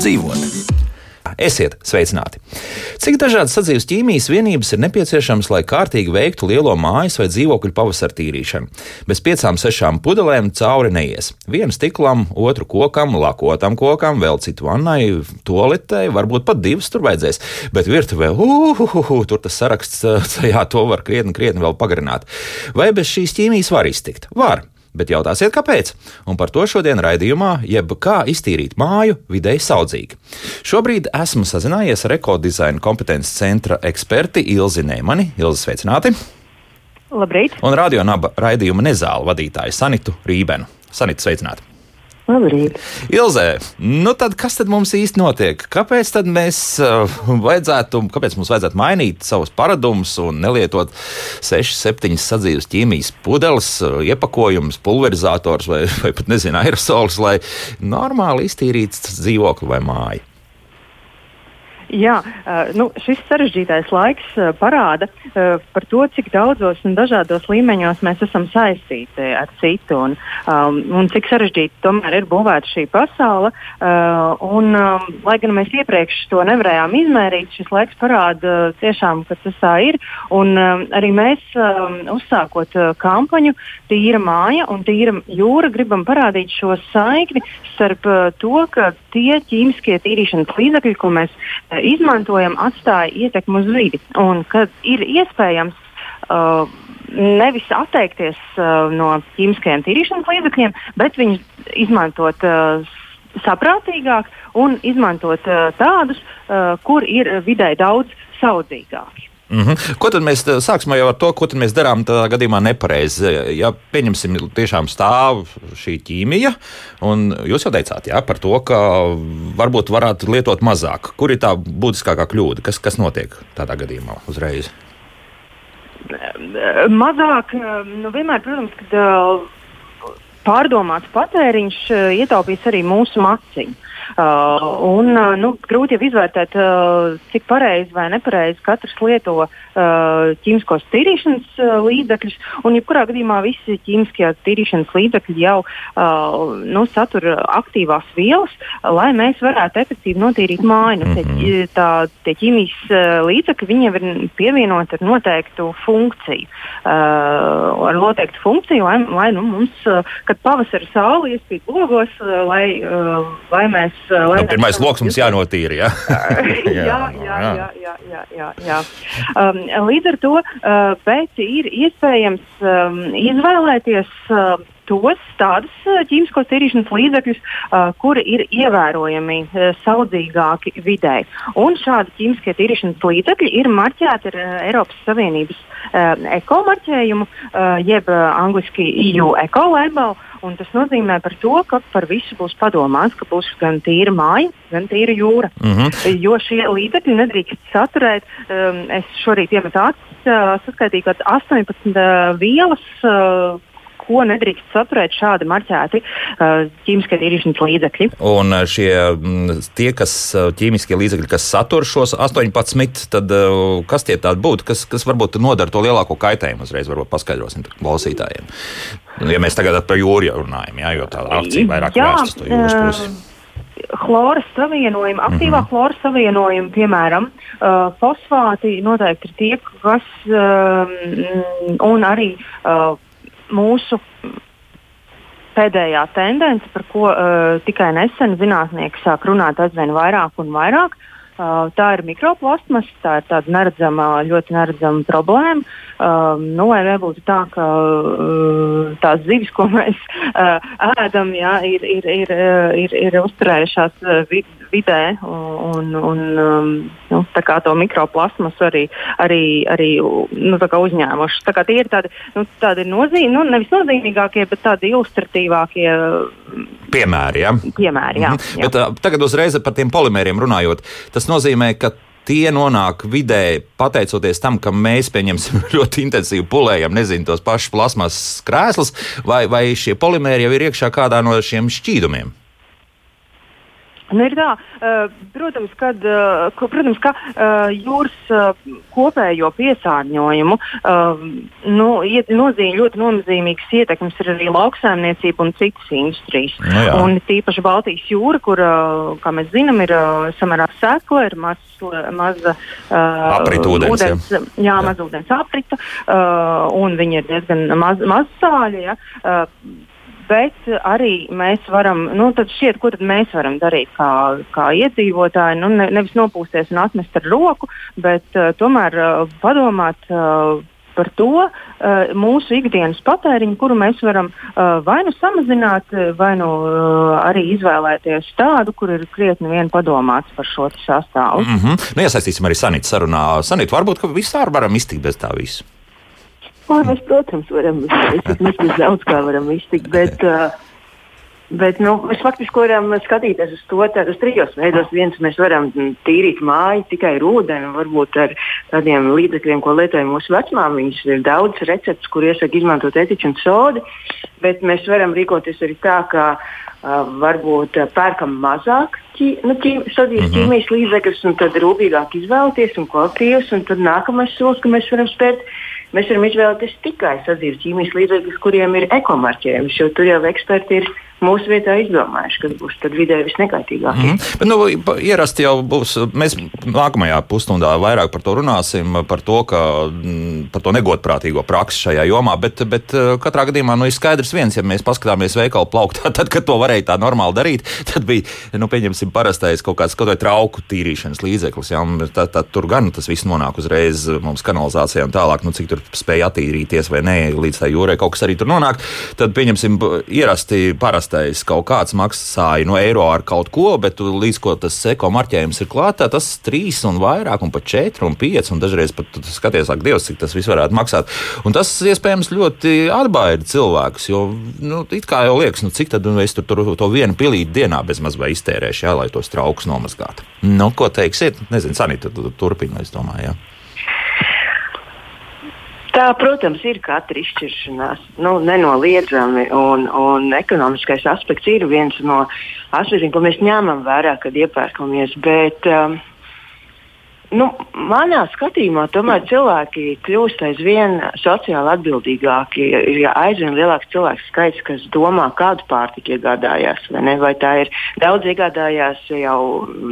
dzīvot. Esiet sveicināti! Cik dažādas sadzīves ķīmijas vienības ir nepieciešamas, lai kārtīgi veiktu lielo mājas vai dzīvokļu pavasara tīrīšanu? Bez piecām, sešām pudelēm cauri neies. Vienu stiklam, otru kokam, lakotam kokam, vēl citu vannai, toaletei, varbūt pat divas tur vajadzēs. Bet virtuvē, uhuhu, tur tas saraksts, jā, to var krietni, krietni vēl pagarināt. Vai bez šīs ķīmijas var iztikt? Var. Bet jautāsiet, kāpēc? Un par to šodien raidījumā, jeb kā iztīrīt māju vidēji saudzīgi. Šobrīd esmu sazinājies ar ekodizaina kompetences centra eksperti Ilzi Nēmani. Ilzi, sveicināti! Labrīt! Un radio naba raidījuma nezāla vadītāju Sanitu Rībenu. Sanita, sveicināti! Labrīt. Ilzē, nu tad kas tad mums īsti notiek? Kāpēc tad mēs uh, vajadzētu, kāpēc mums vajadzētu mainīt savus paradumus un nelietot 6, 7 sadzīves ķīmijas pudeles, uh, iepakojumus, pulverizators vai, vai pat nezinu, aerosols, lai normāli iztīrītu dzīvokli vai māju? Jā, nu, šis sarežģītais laiks parāda par to, cik daudzos un dažādos līmeņos mēs esam saistīti ar citu un, um, un cik sarežģīti tomēr ir būvēta šī pasaule. Uh, un, um, lai gan mēs iepriekš to nevarējām izmērīt, šis laiks parāda tiešām, ka tas tā ir. Un, um, arī mēs, um, uzsākot uh, kampaņu Tīra māja un Tīra jūra, gribam parādīt šo saikni starp uh, to, ka tie ķīmiskie tīrīšanas līdzekļi, ko mēs uh, izmantojam, atstāja ietekmi uz vidi. Un kad ir iespējams uh, nevis atteikties uh, no ķīmiskajiem tīrīšanas līdzekļiem, bet viņus izmantot uh, saprātīgāk un izmantot uh, tādus, uh, kur ir vidē daudz saudzīgāki. Mm -hmm. Ko tad mēs sāksim jau ar to, ko mēs darām tādā gadījumā nepareizi? Ja pieņemsim, tiešām stāv šī ķīmija, un jūs jau teicāt jā, par to, ka varbūt varētu lietot mazāk. Kur ir tā būtiskākā kļūda? Kas, kas notiek tādā gadījumā uzreiz? Mazāk, nu vienmēr, protams, kad pārdomāts patēriņš ietaupīs arī mūsu maciņu. Uh, un, uh, nu, grūti jau izvērtēt, uh, cik pareizi vai nepareizi katrs lieto ķīmiskos tīrīšanas līdzekļus. Un, jebkurā gadījumā, visi ķīmiskie tīrīšanas līdzekļi jau nu, satur aktīvās vielas, lai mēs varētu efektīvi notīrīt māju. Tie, mhm. tā, tie ķīmijas līdzekļi jau ir pievienoti ar noteiktu funkciju. Ar noteiktu funkciju, lai, lai nu, mums, kad pavasara saule iespīd logos, lai, lai mēs nu, pirmais lokus mums jānotīra. Ja? jā, jā, jā, jā, jā, jā, jā, jā. Um, līdz ar to uh, ir iespējams um, izvēlēties. Uh, tos tādus ķīmiskos tīrīšanas līdzekļus, uh, kuri ir ievērojami uh, saudzīgāki vidē. Un šādi ķīmiskie tīrīšanas līdzekļi ir marķēti ar uh, Eiropas Savienības uh, ekomarķējumu, uh, jeb uh, angliski EU eco label. Un tas nozīmē to, ka par visu būs padomāts, ka būs gan tīra māja, gan tīra jūra. Mm -hmm. Jo šie līdzekļi nedrīkst saturēt, um, es šorīt iemetu acis, uh, saskaitīju, ka 18 uh, vielas. Uh, ko nedrīkst saturēt šādi marķēti uh, ķīmiskie tīrīšanas līdzekļi. Un uh, šie mm, tie, kas uh, ķīmiskie līdzekļi, kas satur šos 18, tad kas tie tādi būtu, kas, kas varbūt nodara to lielāko kaitējumu? Uzreiz varbūt paskaidrosim klausītājiem. Ja mēs tagad par jūru runājam, jā, jo tā akcija vairāk vērsta uz jūras pusi chloras savienojumi, aktīvā mm -hmm. chloras savienojumi, piemēram, uh, fosfāti noteikti ir tie, kas uh, un arī uh, mūsu pēdējā tendence, par ko uh, tikai nesen zinātnieki sāk runāt aizvien vairāk un vairāk. Uh, tā ir mikroplasmas, tā ir tāda neredzama, ļoti neredzama problēma. Uh, nu, lai nebūtu tā, ka uh, tās zivis, ko mēs uh, ēdam, jā, ir, ir, ir, ir, ir uzturējušās uh, vid vidē un, un um, nu, to mikroplasmasu arī, arī, arī nu, uzņēmuši. Tā tie ir tādi, nu, tādi nozīm, nu, nevis nozīmīgākie, bet tādi ilustratīvākie piemēri. Ja? piemēri jā, mhm. jā. Bet, uh, tagad uzreiz par tiem polimēriem runājot. Tas nozīmē, ka tie nonāk vidē pateicoties tam, ka mēs pieņemsim ļoti intensīvi pulējam, nezinu, tos pašus plasmas krēslus, vai, vai šie polimēri jau ir iekšā kādā no šiem šķīdumiem? Nu, ir tā, protams, kad, protams, ka jūras kopējo piesārņojumu nu, nozīm, ļoti nozīmīgas ietekmes ir arī lauksaimniecība un citas industrijas. Nu, jā. un tīpaši Baltijas jūra, kur, kā mēs zinām, ir samērā sekla, ir maz, maza aprita ūdens. ūdens jā, jā, jā. maz ūdens aprita, un viņi ir diezgan maz, maz sāļi. Ja bet arī mēs varam, nu, tad šķiet, ko tad mēs varam darīt kā, kā iedzīvotāji. Nu, ne, nevis nopūsties un atmest ar roku, bet uh, tomēr uh, padomāt. Uh, par to uh, mūsu ikdienas patēriņu, kuru mēs varam uh, vai nu samazināt, vai nu uh, arī izvēlēties tādu, kur ir krietni vien padomāts par šo sastāvu. Mm -hmm. nu, iesaistīsim arī Sanītu sarunā. Sanīt, varbūt, ka vispār varam iztikt bez tā visa. Lai mēs, protams, varam iztikt, mēs bez daudz kā varam iztikt, bet, uh, bet nu, mēs faktiski varam skatīties uz to tādos trijos veidos. Viens, mēs varam tīrīt māju tikai ar ūdeni, varbūt ar tādiem līdzekļiem, ko lietojam mūsu vecmāmiņas. Ir daudz recepts, kur iesaka izmantot etiķu un sodi, bet mēs varam rīkoties arī tā, ka uh, varbūt pērkam mazāk ķī, nu, ķī, sadījus mm -hmm. ķīmijas līdzekļus un tad rūpīgāk izvēlēties un kvalitīvus. Un tad nākamais solis, ka mēs varam spērt Mēs varam izvēlēties tikai sadzīves ķīmijas līdzekļus, kuriem ir ekomarķējums, jo tur jau eksperti ir mūsu vietā izdomājuši, kas būs vidē visnekaitīgākie. Mm -hmm. Bet, nu, ierasti jau būs, mēs nākamajā pusstundā vairāk par to runāsim, par to, ka, mm, par to negodprātīgo praksi šajā jomā, bet, bet eh, katrā gadījumā nu, ir skaidrs viens, ja mēs paskatāmies veikalu plauktā, tad, kad to varēja tā normāli darīt, tad bija, nu, pieņemsim, parastais kaut kāds kaut vai trauku tīrīšanas līdzeklis, ja, tad, tad tur gan tas viss nonāk uzreiz mums kanalizācijā un tālāk, nu, cik tur spēja attīrīties vai nē, līdz tai jūrai kaut kas arī tur nonāk, tad pieņemsim ierasti parastais kaut kāds maksāja no eiro ar kaut ko, bet līdz ko tas eko marķējums ir klātā, tas trīs un vairāk, un pat četri un pieci, un dažreiz pat skaties, ak, Dievs, cik tas viss varētu maksāt. Un tas iespējams ļoti atbaida cilvēkus, jo, nu, it kā jau liekas, nu, cik tad nu, es tur, tur to vienu pilīti dienā bezmaz vai iztērēšu, jā, lai tos traukus nomazgātu. Nu, ko teiksiet? Nezinu, Sanita, turpina, es domāju. Jā. Tā, protams, ir katra izšķiršanās, nu, nenoliedzami. Un, un ekonomiskais aspekts ir viens no aspektiem, ko mēs ņemam vērā, kad iepērkamies. Bet, um, Nu, manā skatījumā tomēr cilvēki kļūst aizvien sociāli atbildīgāki. Ir aizvien lielāks cilvēku skaits, kas domā, kādu pārtiku iegādājās. Vai, vai tā ir daudz iegādājās jau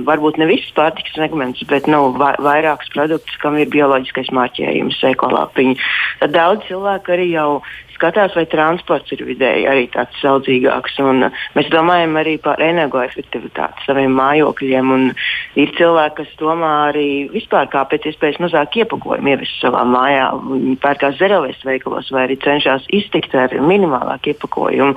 varbūt ne visas pārtikas segments, bet nu, va vairākus produktus, kam ir bioloģiskais marķējums, ekoloģiski. Tad daudz cilvēku arī jau skatās, vai transports ir vidēji arī tāds saudzīgāks. Un, uh, mēs domājam arī par energoefektivitāti saviem mājokļiem. Ir cilvēki, kas domā arī vispār kā pēc iespējas mazāk iepakojumu ievest savā mājā. Viņi pērkās zerovēs veikalos vai arī cenšas iztikt ar minimālāku iepakojumu.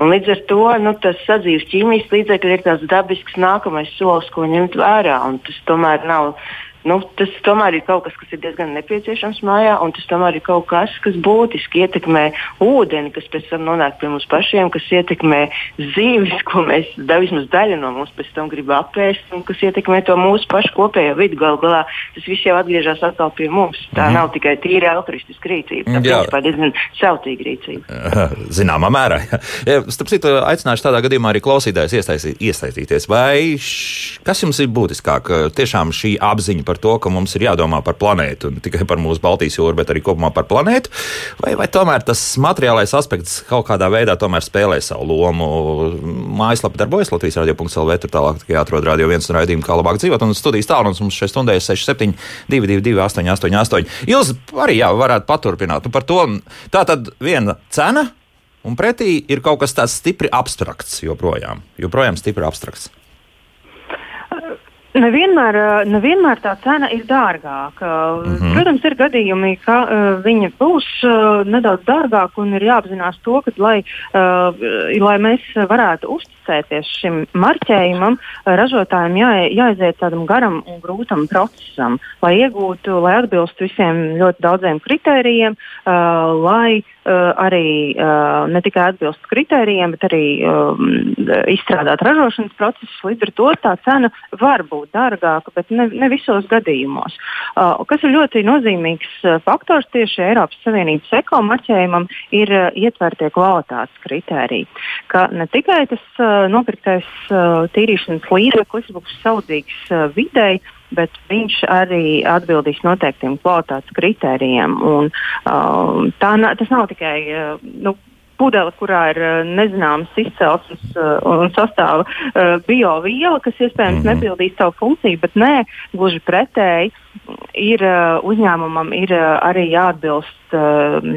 Un līdz ar to nu, tas sadzīves ķīmijas līdzekļi ir tāds dabisks nākamais solis, ko ņemt vērā. Tas tomēr nav Nu, tas tomēr ir kaut kas, kas ir diezgan nepieciešams mājā, un tas tomēr ir kaut kas, kas būtiski ietekmē ūdeni, kas pēc tam nonāk pie mums pašiem, kas ietekmē zīves, ko mēs, da, vismaz daļa no mums pēc tam grib apēst, un kas ietekmē to mūsu pašu kopējo vidi. Galu galā tas viss jau atgriežas atkal pie mums. Tā mm. nav tikai tīra altruistiska rīcība, tā ir diezgan sautīga rīcība. Zināmā mērā. Jā. Starp citu, aicināšu tādā gadījumā arī klausītājus iesaistīties. Vai š, kas jums ir būtiskāk? Tiešām šī apziņa par to, ka mums ir jādomā par planētu, ne tikai par mūsu Baltijas jūru, bet arī kopumā par planētu, vai, vai tomēr tas materiālais aspekts kaut kādā veidā spēlē savu lomu. Mājaslapa darbojas Latvijas radio.CLV, tur tālāk tikai atrod radio viens un raidījumu, kā labāk dzīvot. Un studijas tālrunis mums šeit stundē ir 67, 222, 888. Jūs arī jā, varētu paturpināt nu, par to. Tā tad viena cena. Un pretī ir kaut kas tāds stipri abstrakts, joprojām, joprojām stipri abstrakts. Nevienmēr, eh, nevienmēr tā cena ir dārgāka. Mm -hmm. Protams, ir gadījumi, ka uh, viņa būs uh, nedaudz dārgāka un ir jāapzinās to, ka, lai, uh, lai mēs varētu uzticēties šim marķējumam, ražotājiem jā, jāiziet tādam garam un grūtam procesam, lai iegūtu, lai atbilstu visiem ļoti daudziem kritērijiem, uh, lai uh, arī uh, ne tikai atbilst kritērijiem, bet arī um, izstrādāt ražošanas procesus. Līdz ar to tā cena var būt dārgāka, bet ne, ne visos gadījumos. Kas ir ļoti nozīmīgs faktors tieši Eiropas Savienības ekomarķējumam, ir ietvertie kvalitātes kritēriji. Ka ne tikai tas nopirktais tīrīšanas līdzeklis būs saudzīgs videi, bet viņš arī atbildīs noteiktiem kvalitātes kritērijiem. Un, uh, tā, tas nav tikai uh, nu, pudele, kurā ir uh, nezināms izcelsmes uh, un sastāva uh, bioviela, kas iespējams mm -hmm. nepildīs savu funkciju, bet nē, gluži pretēji. Ir, uzņēmumam ir arī jāatbilst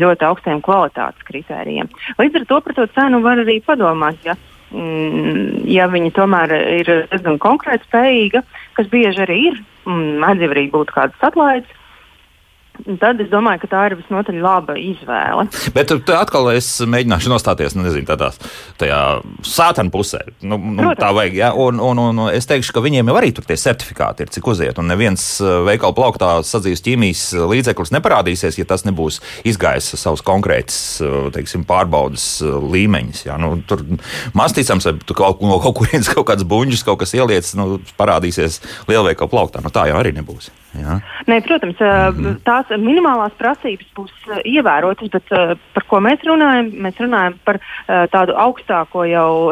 ļoti augstiem kvalitātes kritērijiem. Līdz ar to par to cenu var arī padomāt. Ja Mm, ja viņa tomēr ir diezgan konkrēti spējīga, kas bieži arī ir, mm, arī būt kādas atlaides, Tad es domāju, ka tā ir visnotaļ laba izvēle. Bet tur atkal es mēģināšu nostāties nu, nezinu, tādā, tajā sātana pusē. Nu, nu, tā vajag. Ja? Un, un, un es teikšu, ka viņiem jau arī tur tie certifikāti ir, cik uziet. Un neviens uh, veikala plauktā sadzīves ķīmijas līdzeklis neparādīsies, ja tas nebūs izgājis savus konkrētus uh, teiksim, pārbaudas uh, līmeņus. Ja? Nu, tur maz ticams, ka kaut, no kaut kurienes kaut kāds buļģis, kaut kas ieliec, nu, parādīsies lielveikala plauktā. Nu, tā jau arī nebūs. Ja? Nē, protams, mm -hmm. tās minimālās prasības būs ievērotas, bet par ko mēs runājam? Mēs runājam par tādu augstāko, jau,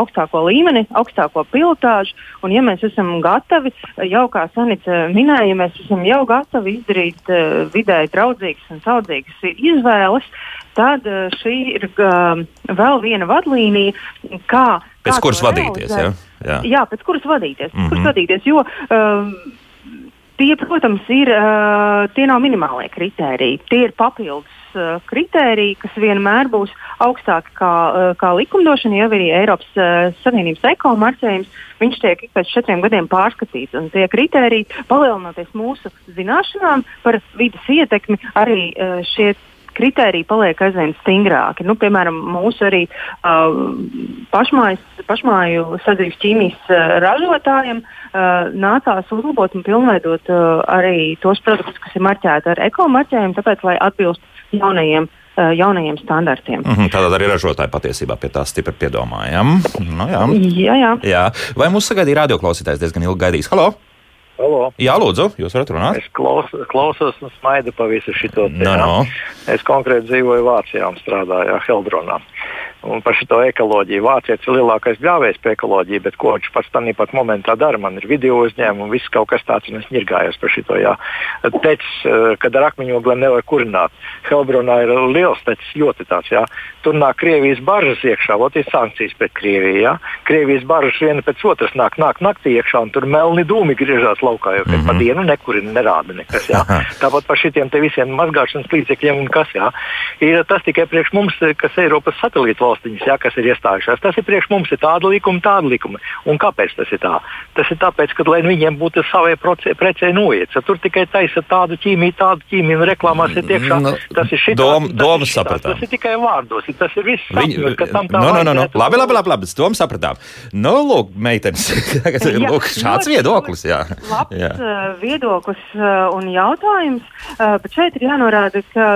augstāko līmeni, augstāko pilotāžu. Un, ja mēs esam gatavi, jau kā Sanita minēja, ja mēs esam jau gatavi izdarīt vidēji draudzīgas un saudzīgas izvēles, tad šī ir vēl viena vadlīnija, kā. Pēc kuras vadīties? Ja? Jā. jā, pēc kuras vadīties. Mm -hmm. kuras vadīties jo, um, Tie, protams, ir tie nav minimālie kritēriji. Tie ir papildus kritēriji, kas vienmēr būs augstāki kā, kā likumdošana, jau arī Eiropas Savienības ekomarķējums. Viņš tiek ik pēc četriem gadiem pārskatīts, tie kritēriji, palielinoties mūsu zināšanām par vidas ietekmi, arī šie kritēriji paliek aizvien stingrāki. Nu, piemēram, mūsu arī uh, pašmājas, pašmāju sadzīves ķīmijas uh, ražotājiem uh, nācās uzlabot un pilnveidot uh, arī tos produktus, kas ir marķēti ar ekomarķējumu, tāpēc, lai atbilst jaunajiem uh, jaunajiem standartiem. Mm -hmm, Tātad arī ražotāji patiesībā pie tā stipri piedomājam. Nu, jā. Jā, jā. jā. Vai mūsu sagaidīja radioklausītājs diezgan ilgi gaidījis? Halo! Halo. Jā, lūdzu, jūs varat runāt. Es klaus, klausos un smaidu pa visu šo tēmu. No, no. Es konkrēti dzīvoju Vācijā un strādāju Heldronā. Un par šo ekoloģiju. Vācietis ir lielākais bļāvējs par ekoloģiju, bet ko viņš pats tam pat momentā dara? Man ir video uzņēmumi un viss kaut kas tāds, un es ņirgājos par šo. Tecis, eh, kad ar akmeņogliem nevar kurināt. Helbronā ir liels tecis, ļoti tāds. Jā. Tur nāk Krievijas baržas iekšā, ot ir sankcijas pret Krieviju. Jā. Krievijas baržas viena pēc otras nāk, nāk naktī iekšā, un tur melni dūmi griežās laukā, jo mm -hmm. pa dienu nekurina, nerāda nekas. Jā. Tāpat par šitiem visiem mazgāšanas līdzekļiem un kas. Jā. Ir tas tikai priekš mums, kas Eiropas satelītu valsts valstiņas, ja, kas ir iestājušās. Tas ir priekš mums ir tāda likuma, tāda likuma. Un kāpēc tas ir tā? Tas ir tāpēc, ka lai viņiem būtu savai precei noiets, tur tikai taisa tādu ķīmiju, tādu ķīmiju un reklāmās ir iekšā. Nu, tas ir šī doma, doma sapratām. Tas ir tikai vārdos, tas ir viss. Viņi, sapņot, ka tam tā no, no, no, no. Labi, labi, labi, labi, doma sapratām. Nu, lūk, meitenes, lūk, šāds viedoklis, jā. Labs jā. Viedoklis uh, un jautājums, uh, bet šeit ir jānorāda, ka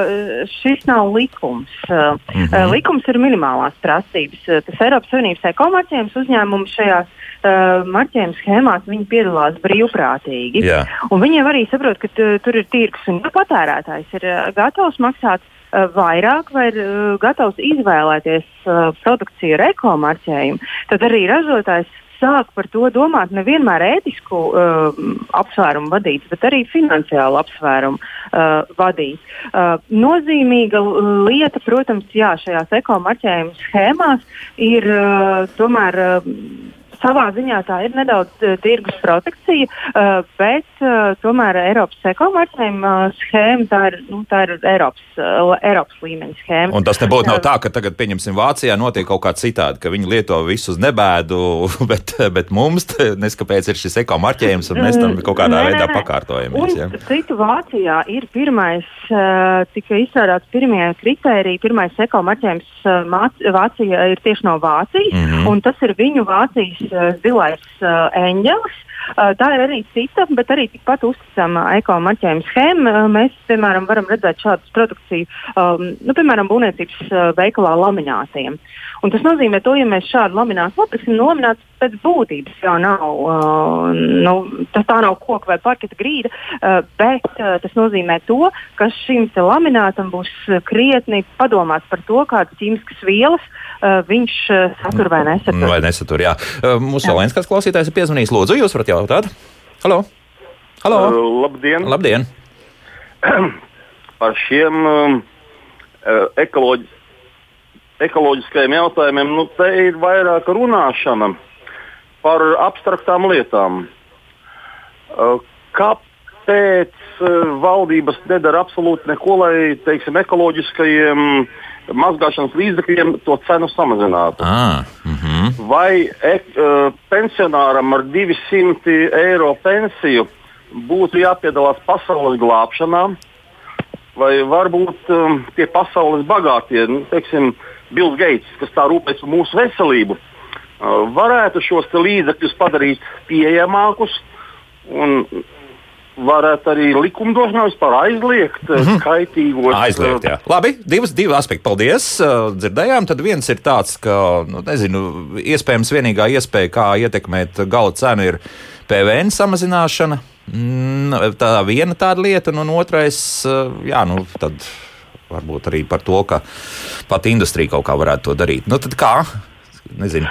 šis nav likums. Mm -hmm. Likums ir minimālā minimālās prasības. Eh, tas Eiropas Savienības ekomarķējums uzņēmumi šajās uh, marķējuma schēmās piedalās brīvprātīgi. Viņiem arī saprot, ka tur ir tirgus un patērētājs ir uh, gatavs maksāt uh, vairāk vai ir uh, gatavs izvēlēties uh, produkciju ar ekomarķējumu, tad arī ražotājs sāk par to domāt nevienmēr ētisku uh, apsvērumu vadīts, bet arī finansiālu apsvērumu uh, vadīts. Uh, nozīmīga lieta, protams, jā, šajās ekomarķējuma schēmās ir uh, tomēr. Uh, savā ziņā tā ir nedaudz uh, tirgus protekcija, uh, bet uh, tomēr Eiropas ekomarķējuma uh, schēma tā ir, nu, tā ir Eiropas, uh, Eiropas līmeņa schēma. Un tas nebūtu nav tā, ka tagad, pieņemsim, Vācijā notiek kaut kā citādi, ka viņi lieto visu uz nebēdu, bet, bet mums neskapēc ir šis ekomarķējums un mēs tam mm, kaut kādā nē, veidā pakārtojamies. Ja? Citu Vācijā ir pirmais, uh, tika izstrādāts pirmie kritēriji, pirmais ekomarķējums uh, Vācija ir tieši no Vācijas, mm -hmm. un tas ir viņu Vācijas Uh, zilais uh, eņģelis. Tā ir arī cita, bet arī tikpat uzticama ekomarķējuma schēma. Mēs, piemēram, varam redzēt šādu produkciju, um, nu, piemēram, būvniecības veikalā laminātiem. Un tas nozīmē, to, ja mēs šādu laminātu nopirksim, no lamināts pēc būtības jau nav, uh, nu, tas tā nav koka vai parketa grīda, uh, bet uh, tas nozīmē to, ka šim laminātam būs krietni padomāts par to, kādas ķīmiskas vielas uh, viņš uh, satur vai nesatur. Vai nesatur, jā. Uh, mūsu kāds klausītājs ir piezvanījis. Lūdzu, jūs varat jautāt? Halo! Halo. Uh, labdien! Labdien! Par šiem um, ekoloģi, ekoloģiskajiem jautājumiem nu, te ir vairāk runāšana par abstraktām lietām. Uh, kāpēc uh, valdības nedara absolūti neko, lai teiksim, ekoloģiskajiem mazgāšanas līdzekļiem to cenu samazinātu? Ah, mm -hmm. Vai ek, uh, pensionāram ar 200 eiro pensiju būtu jāpiedalās pasaules glābšanā? Vai varbūt um, tie pasaules bagātie, nu, teiksim, Bills Gates, kas tā rūpējas par mūsu veselību, Uh, varētu šos līdzekļus padarīt pieejamākus un varētu arī likumdošanā vispār aizliegt mm -hmm. kaitīgos. Aizliegt, jā. Labi, divas, divi aspekti. Paldies. Uh, dzirdējām, tad viens ir tāds, ka, nu, nezinu, iespējams vienīgā iespēja, kā ietekmēt gala cenu, ir PVN samazināšana. Mm, tā viena tāda lieta, un otrais, uh, jā, nu, tad varbūt arī par to, ka pat industrija kaut kā varētu to darīt. Nu, tad kā? Nezinu.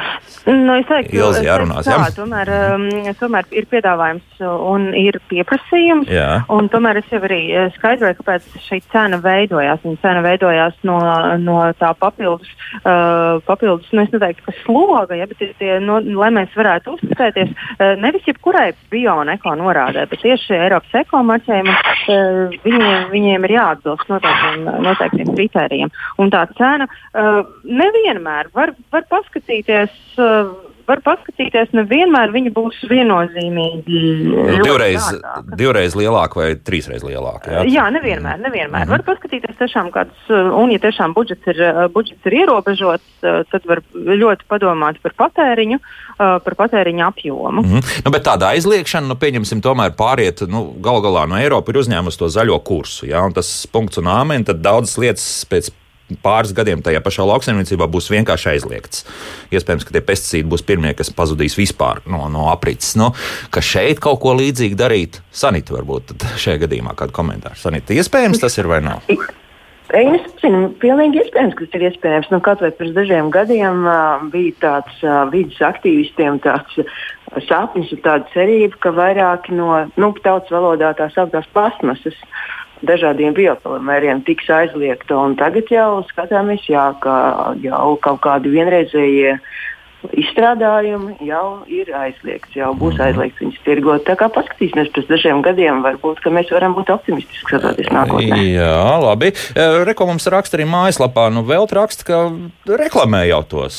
Nu, es teiktu, Ilzi jārunās, jā? tomēr, um, tomēr ir piedāvājums un ir pieprasījums. Jā. Un tomēr es jau arī eh, skaidroju, kāpēc šī cena veidojās. Viņa cena veidojās no, no tā papildus, uh, papildus nu, es neteiktu, ka sloga, ja, bet tie, no, lai mēs varētu uzticēties uh, nevis jebkurai bio un eko norādē, bet tieši Eiropas eko marķējumam, uh, viņiem, viņiem ir jāatbilst noteiktiem, noteiktiem kritērijiem. Un tā cena uh, nevienmēr var, var paskatīties. Uh, var paskatīties, nevienmēr viņa būs viennozīmīgi. Nu, divreiz, dārgāka. divreiz lielāka vai trīsreiz lielāka. Jā, Jā, nevienmēr. nevienmēr. Mhm. Var paskatīties tiešām kādus, uh, un ja tiešām budžets ir, uh, budžets ir ierobežots, tad var ļoti padomāt par patēriņu, par patēriņu apjomu. Mm -hmm. nu, bet tāda aizliekšana, nu, pieņemsim, tomēr pāriet, nu, gal galā no Eiropas ir uzņēmusi to zaļo kursu. Jā, un tas punkts un āmen, tad daudzas lietas pēc pāris gadiem tajā pašā lauksaimniecībā būs vienkārši aizliegts. Iespējams, ka tie pesticīdi būs pirmie, kas pazudīs vispār no, no aprits. Nu, ka šeit kaut ko līdzīgu darīt, Sanita, varbūt šajā gadījumā kādu komentāru. Sanita, iespējams tas ir vai nav? Es zinu, pilnīgi iespējams, ka tas ir iespējams. Nu, kaut vai pirms dažiem gadiem uh, bija tāds uh, vidas aktīvistiem tāds uh, sapnis un tāda cerība, ka vairāk no nu, tautas valodā tā sauktās plasmasas dažādiem biopolimēriem tiks aizliegta. Un tagad jau skatāmies, jā, ka jau kaut kādi vienreizējie izstrādājumi jau ir aizliegts, jau būs aizliegts viņas tirgot. Tā kā paskatīsimies pēc dažiem gadiem, varbūt mēs varam būt optimistiski skatoties nākotnē. Jā, labi. Reko mums raksta arī mājaslapā, nu vēl raksta, ka reklamē jau tos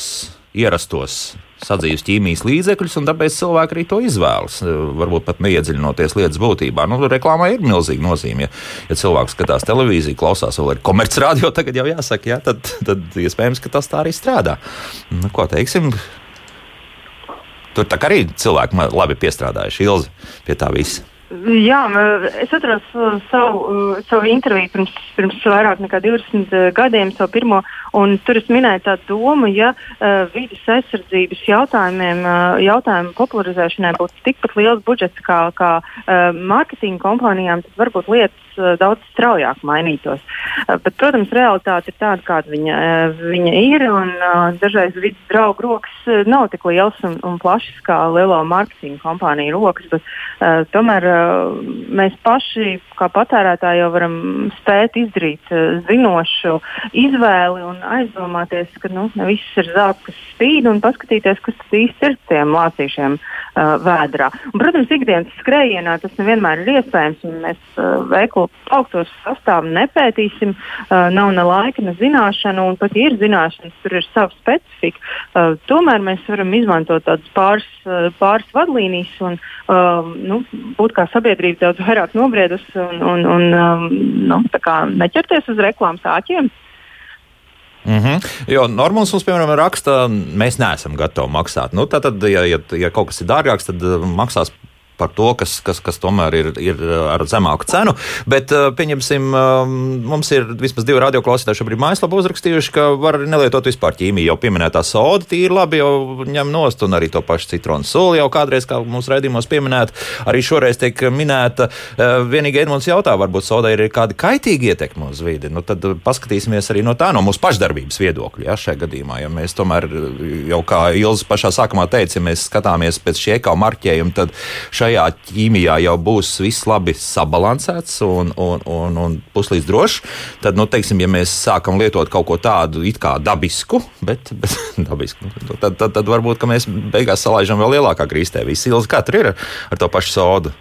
ierastos sadzīves ķīmijas līdzekļus, un tāpēc cilvēki arī to izvēlas. Varbūt pat neiedziļinoties lietas būtībā. Nu, reklāmai ir milzīga nozīme. Ja, ja cilvēks skatās televīziju, klausās vēl ir komercrādio, tagad jau jāsaka, jā, tad, tad iespējams, ka tas tā arī strādā. Nu, ko teiksim? Tur tā kā arī cilvēki labi piestrādājuši ilzi pie tā visa. Jā, es atceros uh, savu, uh, savu interviju pirms, pirms vairāk nekā 20 uh, gadiem, savu pirmo, tur es minēju tādu domu, ja uh, vidas aizsardzības jautājumiem, uh, jautājumu popularizēšanai būtu tikpat liels budžets kā, kā uh, mārketinga kompānijām, tad varbūt lietas daudz straujāk mainītos. Uh, bet, protams, realitāte ir tāda, kāda viņa, uh, viņa ir, un dažreiz vidas draugu rokas nav tik liels un, un plašs kā lielo mārketinga kompāniju rokas, bet tomēr mēs paši, kā patērētāji, jau varam spēt izdarīt zinošu izvēli un aizdomāties, ka nu, viss ir zelta, kas spīd, un paskatīties, kas tas īsti ir tiem lācīšiem uh, vēdrā. Un, protams, ikdienas skrējienā tas nevienmēr ir iespējams, mēs uh, veikalu augtos sastāvu nepētīsim, uh, nav ne laika, ne zināšanu, un pat ja ir zināšanas, tur ir sava specifika. Uh, tomēr mēs varam izmantot tādas pāris, uh, pāris vadlīnijas un uh, nu, būt kā sabiedrība daudz vairāk nobriedusi un, un, un um, nu, neķerties uz reklāmas āķiem. Mm -hmm. Jo Normāls mums, piemēram, raksta, mēs neesam gatavi maksāt. Nu, tad, ja, ja, ja kaut kas ir dārgāks, tad maksās par to, kas, kas, kas tomēr ir, ir uh, ar zemāku cenu. Bet, uh, pieņemsim, um, mums ir vismaz divi radioklausītāji šobrīd mājaslapā uzrakstījuši, ka var nelietot vispār ķīmiju. Jau pieminētā soda tīri labi jau ņem nost, un arī to pašu citronu soli jau kādreiz, kā mūsu raidījumos pieminēta, arī šoreiz tiek minēta. Uh, vienīgi Edmunds jautā, varbūt sodai ir kāda kaitīga ietekme uz vidi. Nu, tad paskatīsimies arī no tā, no mūsu pašdarbības viedokļa. Ja, šajā gadījumā, ja mēs tomēr jau kā Ilza pašā sākumā teica, ja mēs skatāmies pēc šī ekā marķējuma, tad šai šajā ķīmijā jau būs viss labi sabalansēts un, un, un, un puslīdz drošs, tad, nu, teiksim, ja mēs sākam lietot kaut ko tādu it kā dabisku, bet, bet dabisku, tad, tad, tad varbūt mēs beigās salaižam vēl lielākā krīstē. Visi ilgi katru ir ar, to pašu sodu.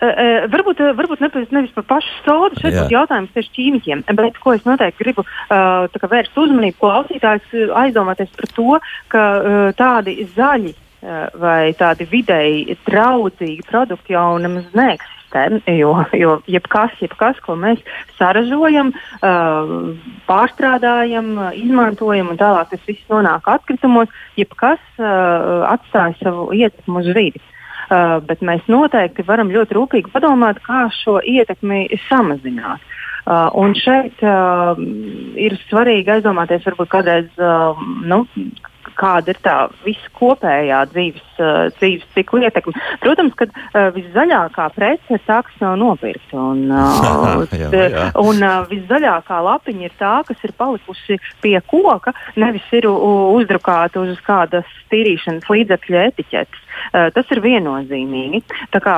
Uh, varbūt, varbūt nevis, nevis par pašu sodu, šeit būtu jautājums tieši ķīmiķiem, bet ko es noteikti gribu uh, vērst uzmanību klausītājus aizdomāties par to, ka uh, tādi zaļi vai tādi vidēji draudzīgi produkti jau nemaz neeksistē. Jo, jo jebkas, jebkas, ko mēs saražojam, eh, pārstrādājam, izmantojam un tālāk tas viss nonāk atkritumos, jebkas eh, atstāja savu ietekmi uz vidi. Uh, bet mēs noteikti varam ļoti rūpīgi padomāt, kā šo ietekmi samazināt. Uh, un šeit uh, ir svarīgi aizdomāties, varbūt kādreiz, uh, nu, kāda ir tā viskopējā dzīves, uh, dzīves cikla ietekme. Protams, ka uh, viszaļākā prece ir tā, kas nav nopirkta. Un, uh, jā, jā. un uh, viszaļākā lapiņa ir tā, kas ir palikusi pie koka, nevis ir uh, uzdrukāta uz kādas tīrīšanas līdzekļa etiķetes. Uh, tas ir viennozīmīgi.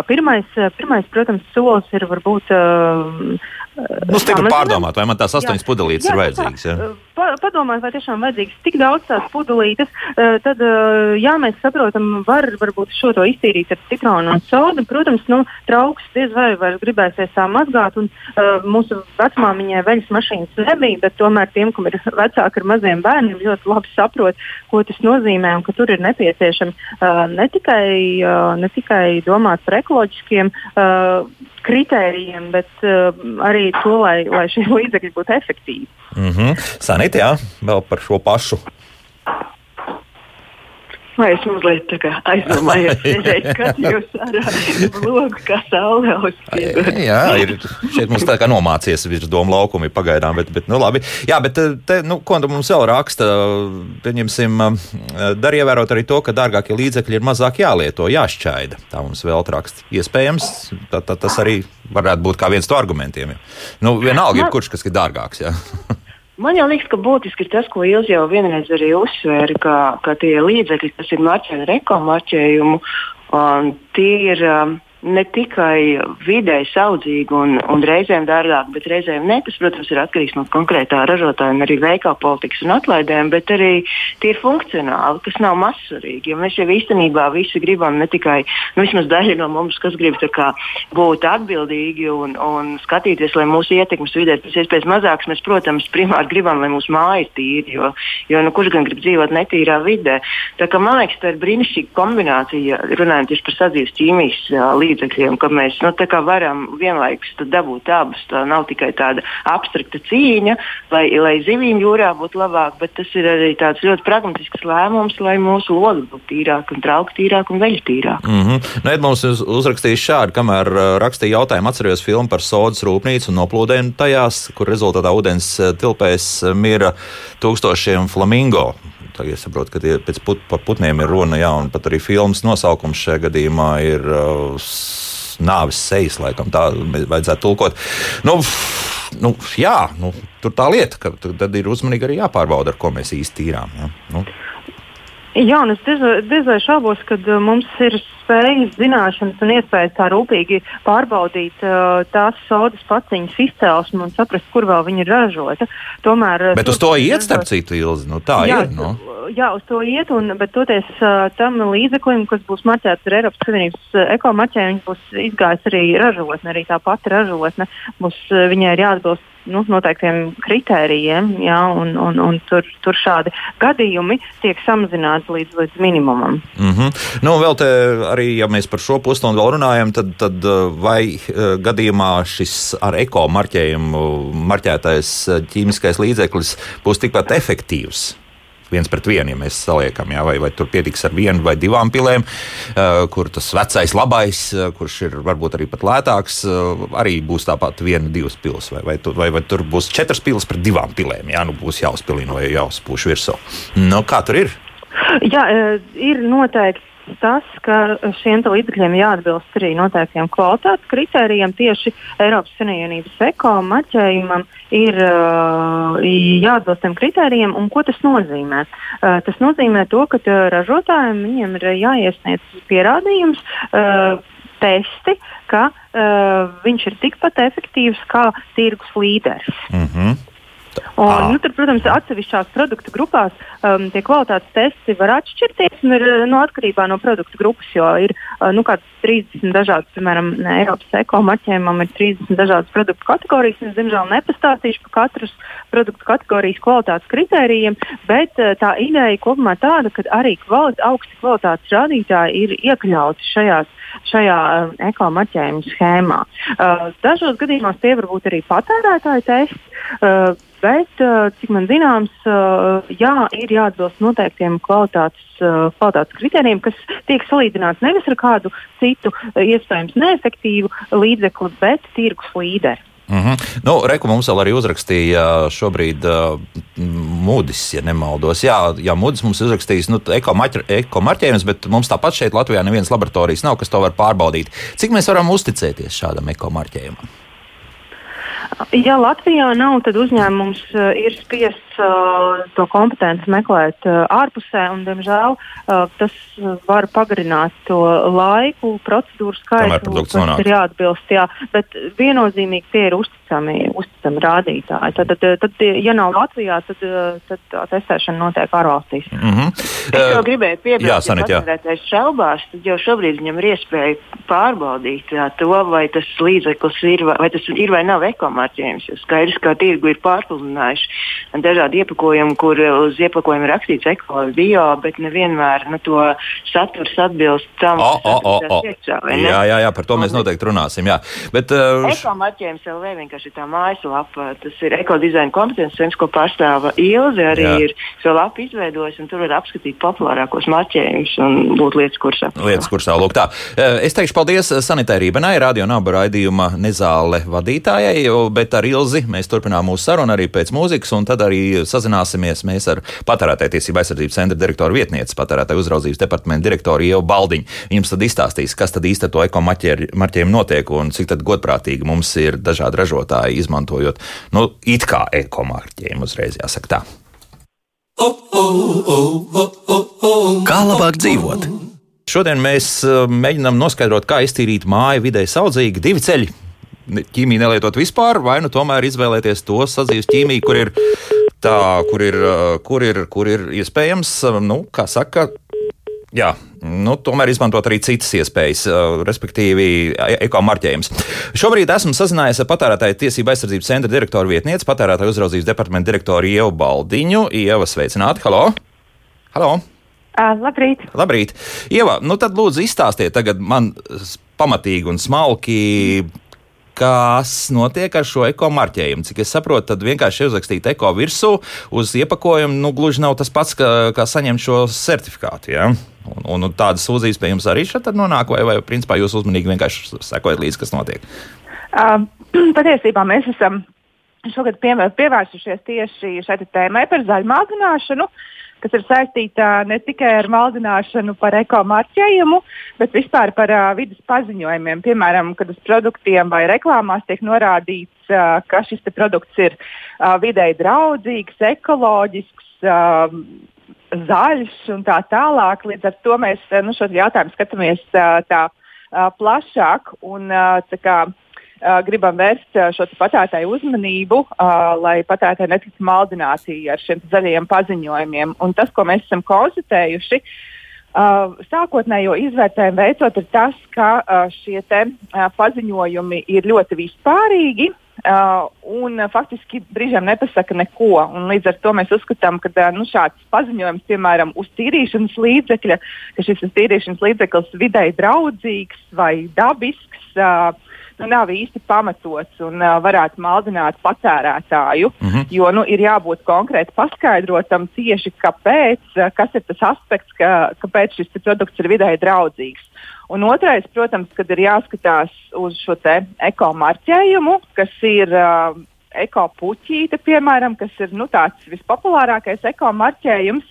Pirmais, uh, pirmais, protams, solis ir varbūt uh, Nu, stipri pārdomāt, vai man tās astoņas pudelītes jā, ir vajadzīgas. Jā. Pa, padomāt, vai tiešām vajadzīgas tik daudz tās pudelītes. Tad, jā, mēs saprotam, var varbūt šo to iztīrīt ar citronu un sodu. Protams, nu, trauks diez vai vairs gribēsies tā mazgāt. Un, mūsu vecmāmiņai veļas mašīnas nebija, bet tomēr tiem, kam ir vecāki ar maziem bērniem, ļoti labi saprot, ko tas nozīmē un ka tur ir nepieciešams uh, ne, tikai, uh, ne tikai domāt par ekoloģiskiem. Uh, kritērijiem, bet uh, arī to, lai, lai šie līdzekļi būtu efektīvi. Mm -hmm. Sanīt, jā, vēl par šo pašu. Vai es mazliet aizdomājos, ka jūs ar logu kā saule uzspiedat? Jā, ir šeit mums tā kā nomācies virs domu laukumi pagaidām, bet, bet nu labi. Jā, bet te, nu, ko mums vēl raksta, pieņemsim, dar ievērot arī to, ka dārgākie līdzekļi ir mazāk jālieto, jāšķaida. Tā mums vēl raksta. Iespējams, tā, tā, tas arī varētu būt kā viens no argumentiem. Nu, vienalga, ir kurš, kas ir dārgāks. Jā. Man jau liekas, ka būtiski ir tas, ko Ilzi jau vienreiz arī uzsvēra, ka, ka tie līdzekļi, kas ir marķēti ar ekomarķējumu, tie ir. Um, ne tikai vidēji saudzīgi un, un reizēm dārgāk, bet reizēm ne. Tas, protams, ir atkarīgs no konkrētā ražotāja un arī veikala politikas un atlaidēm, bet arī tie ir funkcionāli, kas nav mazsvarīgi. Jo mēs jau īstenībā visi gribam ne tikai, nu, vismaz daļa no mums, kas grib kā, būt atbildīgi un, un skatīties, lai mūsu ietekmes vidē pēc iespējas mazāks. Mēs, protams, primāri gribam, lai mūsu māja ir tīra, jo, jo nu, kurš gan grib dzīvot netīrā vidē. Tā kā, man liekas, tā ir brīnišķīga kombinācija, runājot tieši par sadzīves ķīmijas līdzekļiem līdzekļiem, ka mēs nu, varam vienlaikus dabūt abus. Tā nav tikai tāda abstrakta cīņa, lai, lai zivīm jūrā būtu labāk, bet tas ir arī tāds ļoti pragmatisks lēmums, lai mūsu logi būtu tīrāki un trauki tīrāki un veļi tīrāki. Mm -hmm. Nē, mums uzrakstīja šādi, kamēr uh, rakstīja jautājumu, atceros filmu par sodas rūpnīcu un noplūdēm tajās, kur rezultātā ūdens uh, tilpēs uh, mira tūkstošiem flamingo. Tagad es saprotu, ka tie pēc put, putniem ir runa, jā, un pat arī filmas nosaukums šajā gadījumā ir uh, nāves sejas, laikam tā vajadzētu tulkot. Nu, nu, jā, nu, tur tā lieta, ka tad ir uzmanīgi arī jāpārbauda, ar ko mēs īsti tīrām. Jā. Nu. Jā, un es diez vai šaubos, ka uh, mums ir spējas, zināšanas un iespējas tā rūpīgi pārbaudīt uh, tās sodas paciņas izcelsmi un saprast, kur vēl viņi ir ražota. Tomēr, uh, bet uz to iet, starp citu, Ilzi. Nu, tā jā, ir. Nu. Jā, uz to iet, un, bet toties uh, tam līdzeklim, kas būs marķēts ar Eiropas Savienības uh, ekomarķējumu, būs izgājis arī ražotne, arī tā pati ražotne. Būs, uh, viņai ir jāatbilst nu, noteiktiem kritērijiem, jā, un, un, un tur, tur šādi gadījumi tiek samazināti līdz, līdz minimumam. Mm -hmm. nu, vēl te arī, ja mēs par šo pusstundu vēl runājam, tad, tad vai gadījumā šis ar eko marķējumu marķētais ķīmiskais līdzeklis būs tikpat efektīvs? Viens pret vienu, ja mēs saliekam, jā, vai, vai tur pietiks ar vienu vai divām pilēm, kur tas vecais, labais, kurš ir varbūt arī pat lētāks, arī būs tāpat viena, divas pilas, vai, vai, vai, vai tur būs četras pilas pret divām pilēm, jā, nu būs jāuzpilina vai jāuzpūš virsū. Nu, kā tur ir? Jā, ir noteikti tas, ka šiem līdzekļiem jāatbilst arī noteiktiem kvalitātes kritērijiem. Tieši Eiropas Savienības eko maķējumam ir uh, jāatbilst tiem kritērijiem. Ko tas nozīmē? Uh, tas nozīmē to, ka uh, ražotājiem viņiem ir jāiesniedz pierādījums. Uh, Testi, ka uh, viņš ir tikpat efektīvs kā tirgus līderis. Mm -hmm. Un, ah. nu, tur, protams, atsevišķās produktu grupās um, tie kvalitātes testi var atšķirties ir nu, atkarībā no produktu grupas, jo ir uh, nu, 30 dažādas, piemēram, Eiropas eko marķējumam ir 30 dažādas produktu kategorijas. Es, diemžēl, nepastāstīšu par katras produktu kategorijas kvalitātes kritērijiem, bet uh, tā ideja kopumā tāda, ka arī kvalit augsti kvalitātes rādītāji ir iekļauti šajās šajā uh, ekomarķējuma schēmā. Uh, dažos gadījumos tie var būt arī patērētāju testi. Uh, Bet, uh, cik man zināms, uh, jā, ir jāatbilst noteiktiem kvalitātes, uh, kvalitātes kritērijiem, kas tiek salīdzināts nevis ar kādu citu, iespējams, neefektīvu līdzekli, bet tirgus līderi. Mm -hmm. nu, Reku mums vēl arī uzrakstīja šobrīd uh, Mūdis, ja nemaldos. Jā, jā Mūdis mums uzrakstījis nu, ekomarķējumus, bet mums tāpat šeit Latvijā nevienas laboratorijas nav, kas to var pārbaudīt. Cik mēs varam uzticēties šādam ekomarķējumam? Ja Latvijā nav, tad uzņēmums uh, ir spiests uh, to kompetenci meklēt uh, ārpusē, un, diemžēl, uh, tas var pagarināt to laiku, procedūru skaitu, kas ir jāatbilst. Jā, bet viennozīmīgi tie ir uzticami, uzticami rādītāji. Tad, tad, tad, ja nav Latvijā, tad, tad tā testēšana notiek ārvalstīs. Mm -hmm. Es jau gribēju piebilst, ka patērētājs šaubās, jau šobrīd viņam ir iespēja pārbaudīt jā, to, vai tas līdzeklis ir, vai tas ir vai nav ekomārķis marķējums. Jo skaidrs, ka tirgu ir pārpludinājuši dažādi iepakojumi, kur uz iepakojuma rakstīts ekoloģija, bio, bet nevienmēr nu, to saturs atbilst tam, oh, oh, oh, oh. Iekšā, jā, jā, jā, par to mēs noteikti runāsim. Jā. Bet, uh, Ekomarķējums LV vienkārši ir tā mājaslapa. Tas ir ekodizaina kompetences centrs, ko pārstāva Ilze. Arī jā. ir šo lapu izveidojis, un tur var apskatīt populārākos marķējumus un būt lietas kursā. Lietas kursā, lūk tā. Es teikšu paldies sanitārija Benai, radio naba raidījuma nezāle vadītājai, bet ar Ilzi mēs turpinām mūsu sarunu arī pēc mūzikas, un tad arī sazināsimies mēs ar patērētāju tiesību aizsardzības centra direktoru vietnieci, patērētāju uzraudzības departamenta direktoru Ievu Baldiņu. Viņums tad izstāstīs, kas tad īsti ar to ekomarķējumu notiek un cik tad godprātīgi mums ir dažādi ražotāji izmantojot, nu, it kā ekomarķējumu uzreiz jāsaka tā. Kā labāk dzīvot? Šodien mēs uh, mēģinām noskaidrot, kā iztīrīt māju vidē saudzīgi divi ceļi ķīmiju nelietot vispār, vai nu tomēr izvēlēties to sadzīves ķīmiju, kur ir tā, kur ir, kur ir, kur ir iespējams, nu, kā saka, Jā, nu, tomēr izmantot arī citas iespējas, respektīvi, e, ekomarķējums. Šobrīd esmu sazinājies ar patērētāju tiesību aizsardzības centra direktoru vietnieci, patērētāju uzraudzības departamenta direktoru Ievu Baldiņu. Ieva, sveicināti! Halo! Halo! Uh, labrīt! Labrīt! Ieva, nu tad lūdzu izstāstiet tagad man pamatīgi un smalki kas notiek ar šo eko marķējumu. Cik es saprotu, tad vienkārši uzrakstīt eko virsū uz iepakojumu, nu, gluži nav tas pats, kā, kā saņemt šo certifikātu. Ja? Un, un, un tādas sūdzības pie jums arī šeit nonāk, vai, vai principā jūs uzmanīgi vienkārši sekojat līdzi, kas notiek? Uh, patiesībā mēs esam šogad pievērsušies tieši šai tēmai par zaļu mākslināšanu. Uh, kas ir saistīta ne tikai ar maldināšanu par ekomarķējumu, bet vispār par uh, vidas paziņojumiem. Piemēram, kad uz produktiem vai reklāmās tiek norādīts, uh, ka šis produkts ir uh, videi draudzīgs, ekoloģisks. Uh, Zaļš un tā tālāk. Līdz ar to mēs nu, šo jautājumu skatāmies uh, tā uh, plašāk. Un, uh, tā kā, gribam vērst šo patērētāju uzmanību, lai patērētāji netiktu maldināti ar šiem zaļajiem paziņojumiem. Un tas, ko mēs esam konstatējuši, sākotnējo izvērtējumu veicot, ir tas, ka šie te, paziņojumi ir ļoti vispārīgi. Uh, un uh, faktiski brīžiem nepasaka neko. Līdz ar to mēs uzskatām, ka uh, nu, šāds paziņojums, piemēram, uz tīrīšanas līdzekļa, ka šis tīrīšanas līdzeklis videi draudzīgs vai dabisks, uh, nu, nav īsti pamatots un uh, varētu maldināt patērētāju. Mm -hmm. Jo nu, ir jābūt konkrēti paskaidrotam tieši, kāpēc, kas ir tas aspekts, ka, kāpēc šis produkts ir videi draudzīgs. Un otrais, protams, kad ir jāskatās uz šo ekomarķējumu, kas ir uh, ekopuķīte, piemēram, kas ir nu, tāds vispopulārākais ekomarķējums.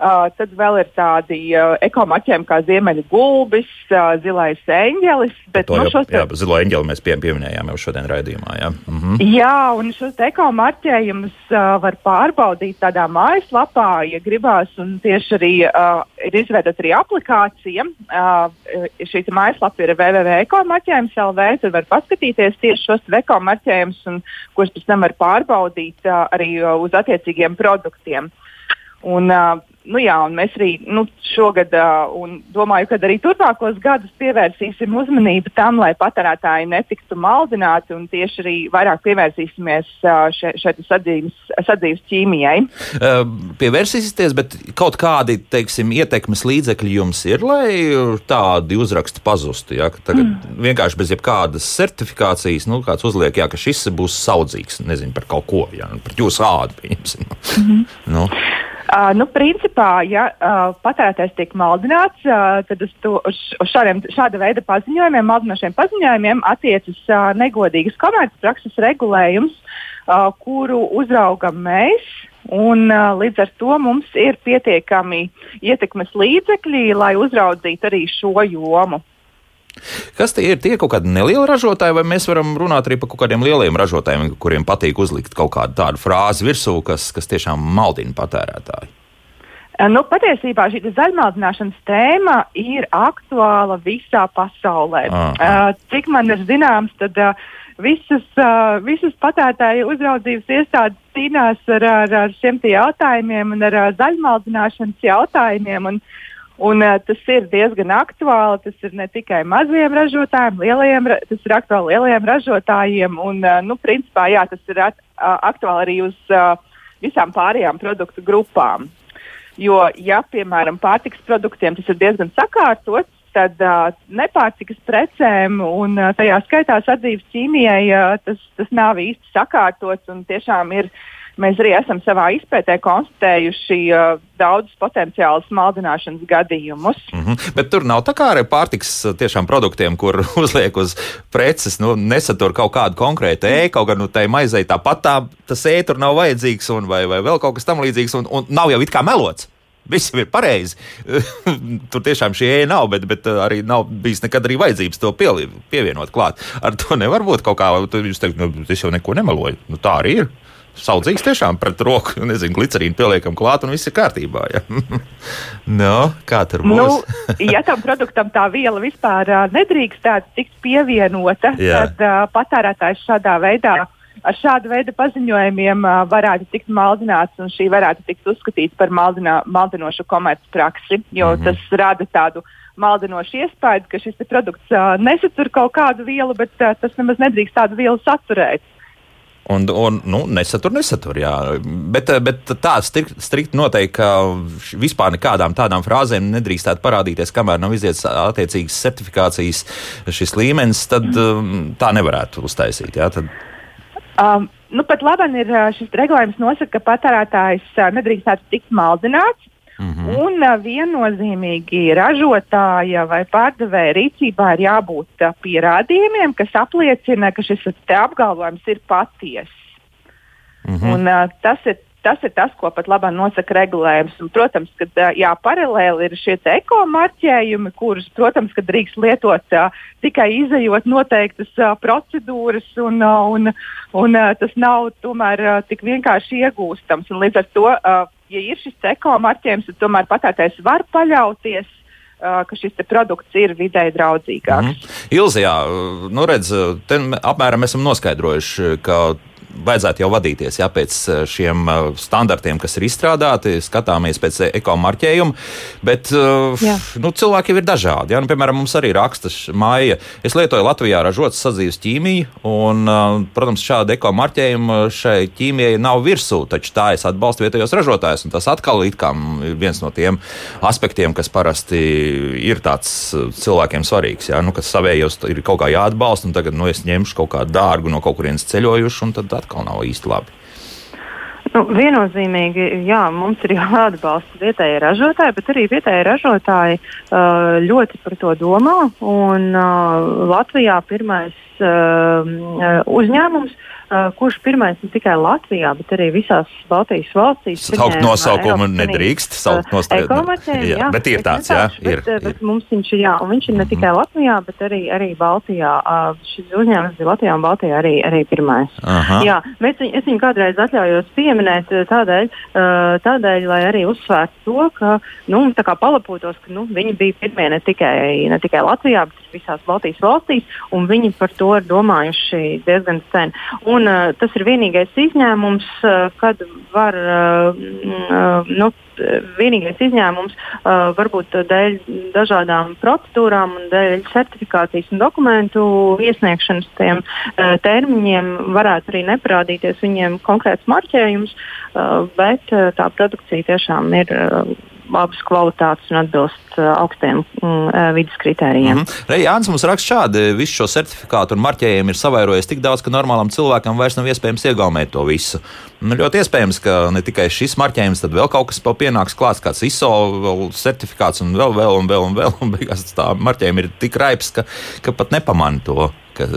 Uh, tad vēl ir tādi uh, ekomaķiem kā ziemeļu gulbis, uh, zilais eņģelis. Bet, to nu, jau, te... jā, zilo eņģeli mēs pie, pieminējām jau šodien raidījumā. Jā, mhm. jā un šos ekomaķējumus uh, var pārbaudīt tādā mājaslapā, ja gribās. Un tieši arī uh, ir izveidota arī aplikācija. Uh, šī mājaslapa ir www.ekomaķējums.lv. Tur var paskatīties tieši šos ekomaķējumus, kurus pēc tam var pārbaudīt uh, arī uh, uz attiecīgiem produktiem. Un, nu jā, mēs arī nu, šogad, un domāju, ka arī turpmākos gadus pievērsīsim uzmanību tam, lai patērētāji netiktu maldināti, un tieši arī vairāk pievērsīsimies uh, šeit sadzīves ķīmijai. Uh, pievērsīsieties, bet kaut kādi, teiksim, ietekmes līdzekļi jums ir, lai tādi uzraksti pazustu. Ja? Tagad mm. vienkārši bez jebkādas certifikācijas, nu, kāds uzliek, jā, ka šis būs saudzīgs, nezinu, par kaut ko, ja? par jūsu ādu. Mm -hmm. nu. Uh, nu, principā, ja uh, patērētājs tiek maldināts, uh, tad uz, to, uz, uz šādiem, šāda veida paziņojumiem, maldinošiem paziņojumiem attiecas uh, negodīgas komercprakses regulējums, uh, kuru uzraugam mēs. Un, uh, līdz ar to mums ir pietiekami ietekmes līdzekļi, lai uzraudzītu arī šo jomu. Kas tie ir? Tie kaut kādi nelieli ražotāji, vai mēs varam runāt arī par kaut kādiem lieliem ražotājiem, kuriem patīk uzlikt kaut kādu tādu frāzi virsū, kas, kas tiešām maldina patērētāju? Eh, nu, patiesībā šī zaļmaldināšanas tēma ir aktuāla visā pasaulē. Uh, cik man ir zināms, tad uh, visas, visas patērētāju uzraudzības iestādes cīnās ar, ar, ar šiem jautājumiem un ar zaļmaldināšanas jautājumiem. Un, uh, Un, uh, tas ir diezgan aktuāli. Tas ir ne tikai maziem ražotājiem, lielajiem, tas ir aktuāli lielajiem ražotājiem. Un, uh, nu, principā, jā, tas ir at, uh, aktuāli arī uz uh, visām pārējām produktu grupām. Jo, ja, piemēram, pārtiks produktiem tas ir diezgan sakārtots, tad uh, nepārtikas precēm un uh, tajā skaitā sadzīves ķīmijai uh, tas, tas nav īsti sakārtots un tiešām ir uh, Mēs arī esam savā izpētē konstatējuši uh, daudzus potenciālus maldināšanas gadījumus. Mm -hmm. Bet tur nav tā kā ar pārtiks uh, tiešām produktiem, kur uzliek uz preces, nu, nesatur kaut kādu konkrētu ēku, kaut gan nu, tai maizei tāpat tā, tas ētur nav vajadzīgs un vai, vai vēl kaut kas tam līdzīgs, un, un nav jau it kā melots. Viss ir pareizi. Tur tiešām šī ēna nav, bet, bet uh, arī nav bijis nekad arī vajadzības to pieli, pievienot klāt. Ar to nevar būt kaut kā, jūs teikt, nu, es jau neko nemeloju. Nu, tā arī ir saudzīgs tiešām pret roku, nezinu, glicerīnu pieliekam klāt un viss ir kārtībā. Ja? no, kā tur būs? nu, ja tam produktam tā viela vispār uh, nedrīkst tikt pievienota, Jā. tad uh, patērētājs šādā veidā. Ar šādu veidu paziņojumiem uh, varētu tikt maldināts, un šī varētu tikt uzskatīta par maldinā, maldinošu komercpraksi, jo mm -hmm. tas rada tādu maldinošu iespēju, ka šis produkts uh, nesatur kaut kādu vielu, bet uh, tas nemaz nedrīkst tādu vielu saturēt. Un, un nu, nesatur, nesatur. Jā. Bet, bet tā strikt, strikt noteikti, ka vispār nekādām tādām frāzēm nedrīkstētu parādīties, kamēr nav iziets attiecīgas certifikācijas šis līmenis, tad um, tā nevarētu uztaisīt. Jā, tad... um, nu, pat labi ir šis regulējums nosaka, ka patērētājs nedrīkstētu tikt maldināts. Mm -hmm. Un viennozīmīgi ražotāja vai pārdevēja rīcībā ir jābūt pierādījumiem, kas apliecina, ka šis apgalvojums ir patiess. Mm -hmm. Un, uh, tas ir tas ir tas, ko pat labi nosaka regulējums. Un, protams, ka jā, paralēli ir šie ekomarķējumi, kurus, protams, drīkst lietot uh, tikai izējot noteiktas uh, procedūras, un, uh, un, un uh, tas nav tomēr uh, tik vienkārši iegūstams. Un, līdz ar to uh, ja ir šis ekomarķējums, tad tomēr patērētājs var paļauties ka šis produkts ir vidēji draudzīgāks. Mm -hmm. Ilzi, jā, nu redz, apmēram esam noskaidrojuši, ka vajadzētu jau vadīties jā, pēc šiem standartiem, kas ir izstrādāti, skatāmies pēc ekomarķējuma. Bet jā. nu, cilvēki jau ir dažādi. Jā. Nu, piemēram, mums arī raksta māja. Es lietoju Latvijā ražotas sadzīves ķīmiju, un, protams, šāda ekomarķējuma šai ķīmijai nav virsū, taču tā es atbalstu vietējos ražotājus. Tas atkal ir viens no tiem aspektiem, kas parasti ir tāds cilvēkiem svarīgs. Jā, nu, kas savējos ir kaut kā jāatbalsta, un tagad nu, es ņemšu kaut kādu dārgu no kaut kurienes ceļojušu, un tad atkal nav īsti labi. Nu, viennozīmīgi, jā, mums ir jāatbalsta vietējie ražotāji, bet arī vietējie ražotāji uh, ļoti par to domā. Un, uh, Latvijā pirmais uh, uzņēmums uh, Uh, kurš pirmais ne tikai Latvijā, bet arī visās Baltijas valstīs. Saukt nosaukumu nedrīkst, saukt uh, nosaukumu. Jā, bet ir tāds, jā. Ir, bet, ir. bet mums viņš ir, jā, un viņš ir ne tikai Latvijā, bet arī, arī Baltijā. Uh, šis uzņēmums bija Latvijā un Baltijā arī, arī pirmais. Aha. Jā, bet es viņu kādreiz atļaujos pieminēt tādēļ, tādēļ lai arī uzsvērtu to, ka, nu, tā kā palapotos, ka, nu, viņi bija pirmie ne tikai, ne tikai Latvijā, bet visās Baltijas valstīs, un viņi par to ir domājuši diezgan sen. Un uh, tas ir vienīgais izņēmums, uh, kad var, uh, nu, vienīgais izņēmums uh, varbūt dēļ dažādām procedūrām dēļ certifikācijas un dokumentu iesniegšanas tiem uh, termiņiem varētu arī neparādīties viņiem konkrēts marķējums, uh, bet uh, tā produkcija tiešām ir. Uh, labas kvalitātes un atbilst uh, augstiem mm, uh, vidas kritērijiem. Mm -hmm. Jānis mums raksta šādi, visu šo certifikātu un marķējumu ir savairojies tik daudz, ka normālam cilvēkam vairs nav iespējams iegaumēt to visu. Nu, ļoti iespējams, ka ne tikai šis marķējums, tad vēl kaut kas pienāks klāts, kāds ISO certifikāts un vēl, vēl, un vēl, un vēl, un beigās tā marķējuma ir tik raips, ka, ka pat nepamana to ka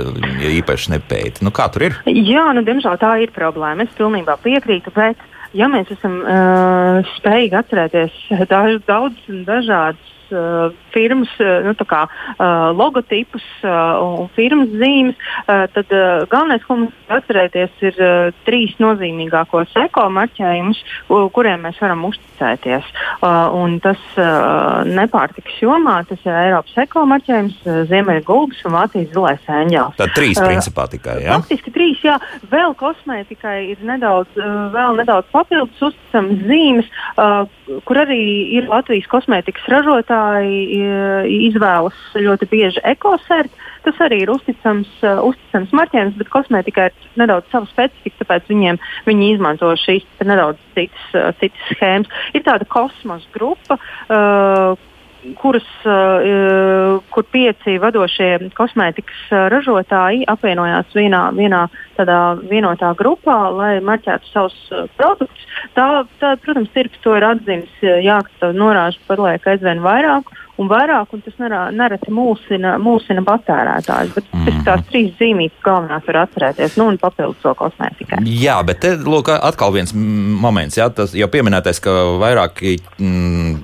ja īpaši nepēta. Nu, kā tur ir? Jā, nu, diemžēl tā ir problēma. Es pilnībā piekrītu, bet ja mēs esam uh, spējīgi atcerēties daudz, daudz dažādas uh, firmas uh, nu, kā, uh, logotipus uh, un firmas zīmes, uh, tad uh, galvenais, ko mums atcerēties, ir uh, trīs nozīmīgākos ekomarķējumus, uh, kuriem mēs varam uzticēties. Uh, tas uh, nepārtiks jomā, tas ir Eiropas ekomarķējums, uh, Ziemeļgulbis un Vācijas zilais eņģēlis. Tad trīs uh, principā tikai, jā? Faktiski trīs, jā. Vēl kosmētikai ir nedaudz, uh, vēl nedaudz papildus uzticamas zīmes, uh, kur arī ir Latvijas kosmētikas ražotāji izvēlas ļoti bieži ekosert. Tas arī ir uzticams, uh, uzticams marķējums, bet kosmētikā ir nedaudz sava specifika, tāpēc viņiem, viņi izmanto šīs nedaudz citas, uh, citas schēmas. Ir tāda kosmosa grupa. Uh, kuras, uh, kur pieci vadošie kosmētikas ražotāji apvienojās vienā, vienā tādā vienotā grupā, lai marķētu savus produktus. Tā, tā protams, tirgus to ir atzīmis, jā, ka norāžu paliek aizvien vairāk un vairāk, un tas nereti mūsina, mūsina patērētājus. Bet mm -hmm. tās trīs zīmītas galvenās var atcerēties, nu un papildus to kosmētikai. Jā, bet te lūk, atkal viens moments, jā, tas jau pieminētais, ka vairāki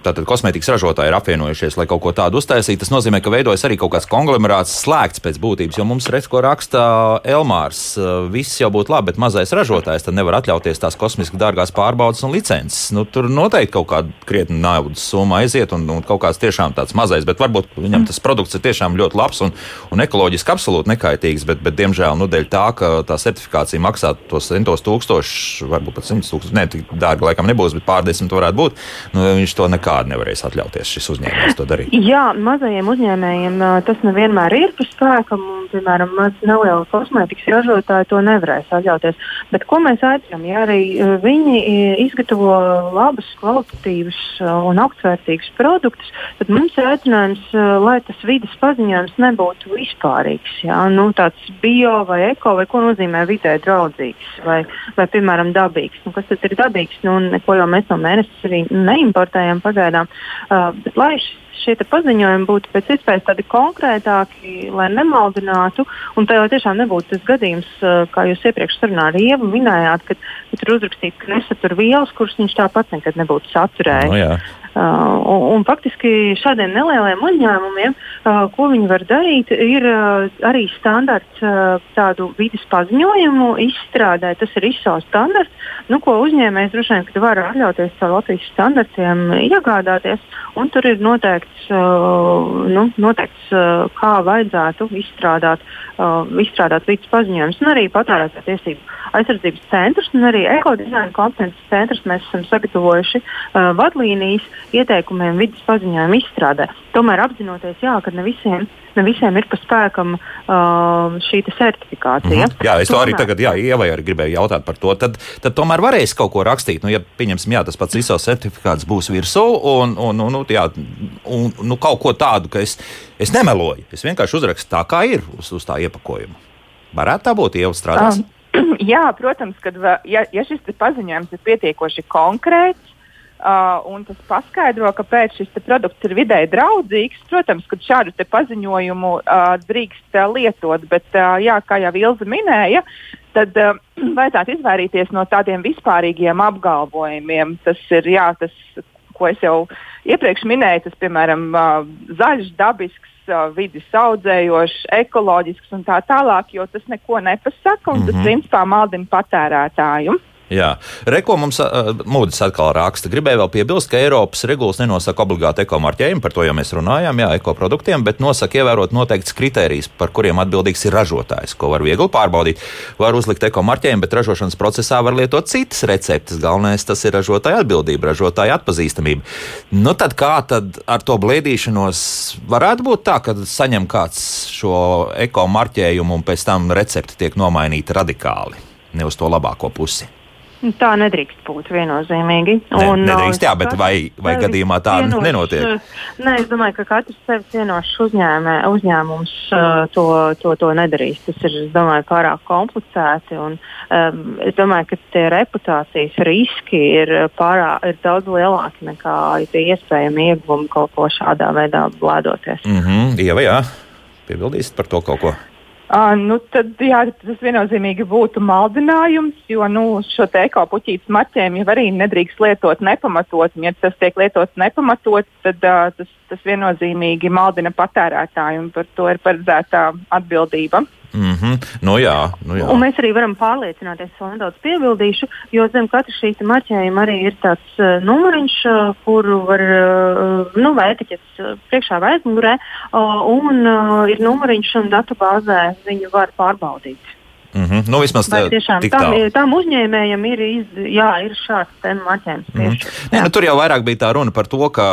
tātad, kosmētikas ražotāji ir apvienojušies, lai kaut ko tādu uztaisītu. Tas nozīmē, ka veidojas arī kaut kāds konglomerāts slēgts pēc būtības, jo mums redz, ko raksta Elmārs. Viss jau būtu labi, bet mazais ražotājs tad nevar atļauties tās kosmiski dārgās pārbaudas un licences. Nu, tur noteikti kaut kāda krietna naudas summa aiziet un, un kaut kāds tiešām tāds mazais, bet varbūt viņam tas produkts ir tiešām ļoti labs un, un ekoloģiski absolūti nekaitīgs. Bet, bet diemžēl, nu, dēļ tā, ka tā certifikācija maksā tos centos tūkstošus, varbūt pat simtus tūkstošus, ne tik dārgi laikam nebūs, bet pārdesmit varētu būt. Nu, viņš to nekādi nevarēs atļauties, šis uzņēmējs to darīt. Jā, mazajiem uzņēmējiem tas nevienmēr ir par spēkam, un, piemēram, neliela kosmētikas ražotāja to nevarēs atļauties. Bet ko mēs aicinām? Ja arī viņi izgatavo labus, kvalitatīvus un augstvērtīgus produktus, tad mums mums ir aicinājums, eh, lai tas vidas paziņojums nebūtu vispārīgs. Jā, nu, tāds bio vai eko, vai ko nozīmē vidē draudzīgs, vai, vai piemēram, dabīgs. Nu, kas tad ir dabīgs? Nu, neko jau mēs no mēnesis arī neimportējam pagaidām. Uh, bet, lai šie paziņojumi būtu pēc iespējas tādi konkrētāki, lai nemaldinātu. Un tā jau tiešām nebūtu tas gadījums, kā jūs iepriekš sarunā ar Ievu minējāt, kad, kad tur uzrakstīts, ka nesatur vielas, kuras viņš tāpat nekad nebūtu saturējis. No, nu jā. Un, un faktiski šādiem nelieliem uzņēmumiem, ko viņi var darīt, ir arī standarts tādu vidas paziņojumu izstrādāt. Tas ir ISO standarts, nu, ko uzņēmējs droši vien var atļauties caur Latvijas standartiem iegādāties. Tur ir noteikts, nu, noteikts kā vajadzētu izstrādāt, izstrādāt vidas paziņojumus, un arī patērētāju tiesību aizsardzības centrs un arī ekodizaina kompetences centrs. Mēs esam sagatavojuši vadlīnijas ieteikumiem vidas paziņojumu izstrādē. Tomēr apzinoties, jā, ka ne visiem, ne visiem ir pa spēkam uh, šī certifikācija. Mm -hmm. Jā, es to tomēr... arī tagad, jā, Ievai arī gribēju jautāt par to. Tad, tad tomēr varēs kaut ko rakstīt. Nu, ja pieņemsim, jā, tas pats ISO certifikāts būs virsū un, un, un, un, jā, un nu, kaut ko tādu, ka es, es nemeloju. Es vienkārši uzrakstu tā, kā ir uz, uz tā iepakojuma. Varētu tā būt, Ieva strādās. Um. Jā, protams, ka ja, ja šis paziņojums ir pietiekoši konkrēts, Uh, un tas paskaidro, kāpēc šis produkts ir vidē draudzīgs. Protams, ka šādu paziņojumu uh, drīkst uh, lietot, bet, uh, jā, kā jau Ilza minēja, tad uh, vajadzētu izvairīties no tādiem vispārīgiem apgalvojumiem. Tas ir jā, tas, ko es jau iepriekš minēju, tas, piemēram, uh, zaļš, dabisks. Uh, vidi audzējošs, ekoloģisks un tā tālāk, jo tas neko nepasaka un mm -hmm. tas mhm. principā maldina patērētāju. Jā, Reko mums uh, mūdis atkal raksta. Gribēju vēl piebilst, ka Eiropas regulas nenosaka obligāti ekomarķējumu, par to jau mēs runājām, jā, ekoproduktiem, bet nosaka ievērot noteikts kritērijs, par kuriem atbildīgs ir ražotājs, ko var viegli pārbaudīt. Var uzlikt ekomarķējumu, bet ražošanas procesā var lietot citas receptes. Galvenais tas ir ražotāja atbildība, ražotāja atpazīstamība. Nu tad kā tad ar to blēdīšanos varētu būt tā, ka saņem kāds šo ekomarķējumu un pēc tam recepte tiek nomainīta radikāli, ne uz to labāko pusi? Tā nedrīkst būt viennozīmīgi. Ne, un, nedrīkst, jā, bet vai, vai gadījumā tā cienošs, nenotiek? Nē, es domāju, ka katrs sevi cienošs uzņēmē, uzņēmums to, to, to nedarīs. Tas ir, es domāju, pārāk komplicēti. Un, um, es domāju, ka tie reputācijas riski ir, pārā, ir daudz lielāki nekā tie iespējami ieguvumi kaut ko šādā veidā blēdoties. Mm -hmm, jā, jā. Piebildīsit par to kaut ko? Uh, nu, tad jā, tas viennozīmīgi būtu maldinājums, jo nu, šo ekopuķītes marķējumu jau arī nedrīkst lietot nepamatot. Ja tas tiek lietots nepamatot, tad uh, tas, tas viennozīmīgi maldina patērētāju un par to ir paredzēta atbildība. Mm -hmm. nu, jā, nu, jā. Un mēs arī varam pārliecināties, vēl nedaudz piebildīšu, jo zem katra šī marķējuma arī ir tāds uh, numuriņš, uh, kuru var, uh, nu, vai etiķets uh, priekšā vai aizmugurē, uh, un uh, ir numuriņš un datubāzē viņu var pārbaudīt. Mm -hmm. nu, vismaz tā, tiešām, tam, tam uzņēmējam ir, iz, jā, ir šāds marķējums. Mm -hmm. Nē, nu, tur jau vairāk bija tā runa par to, ka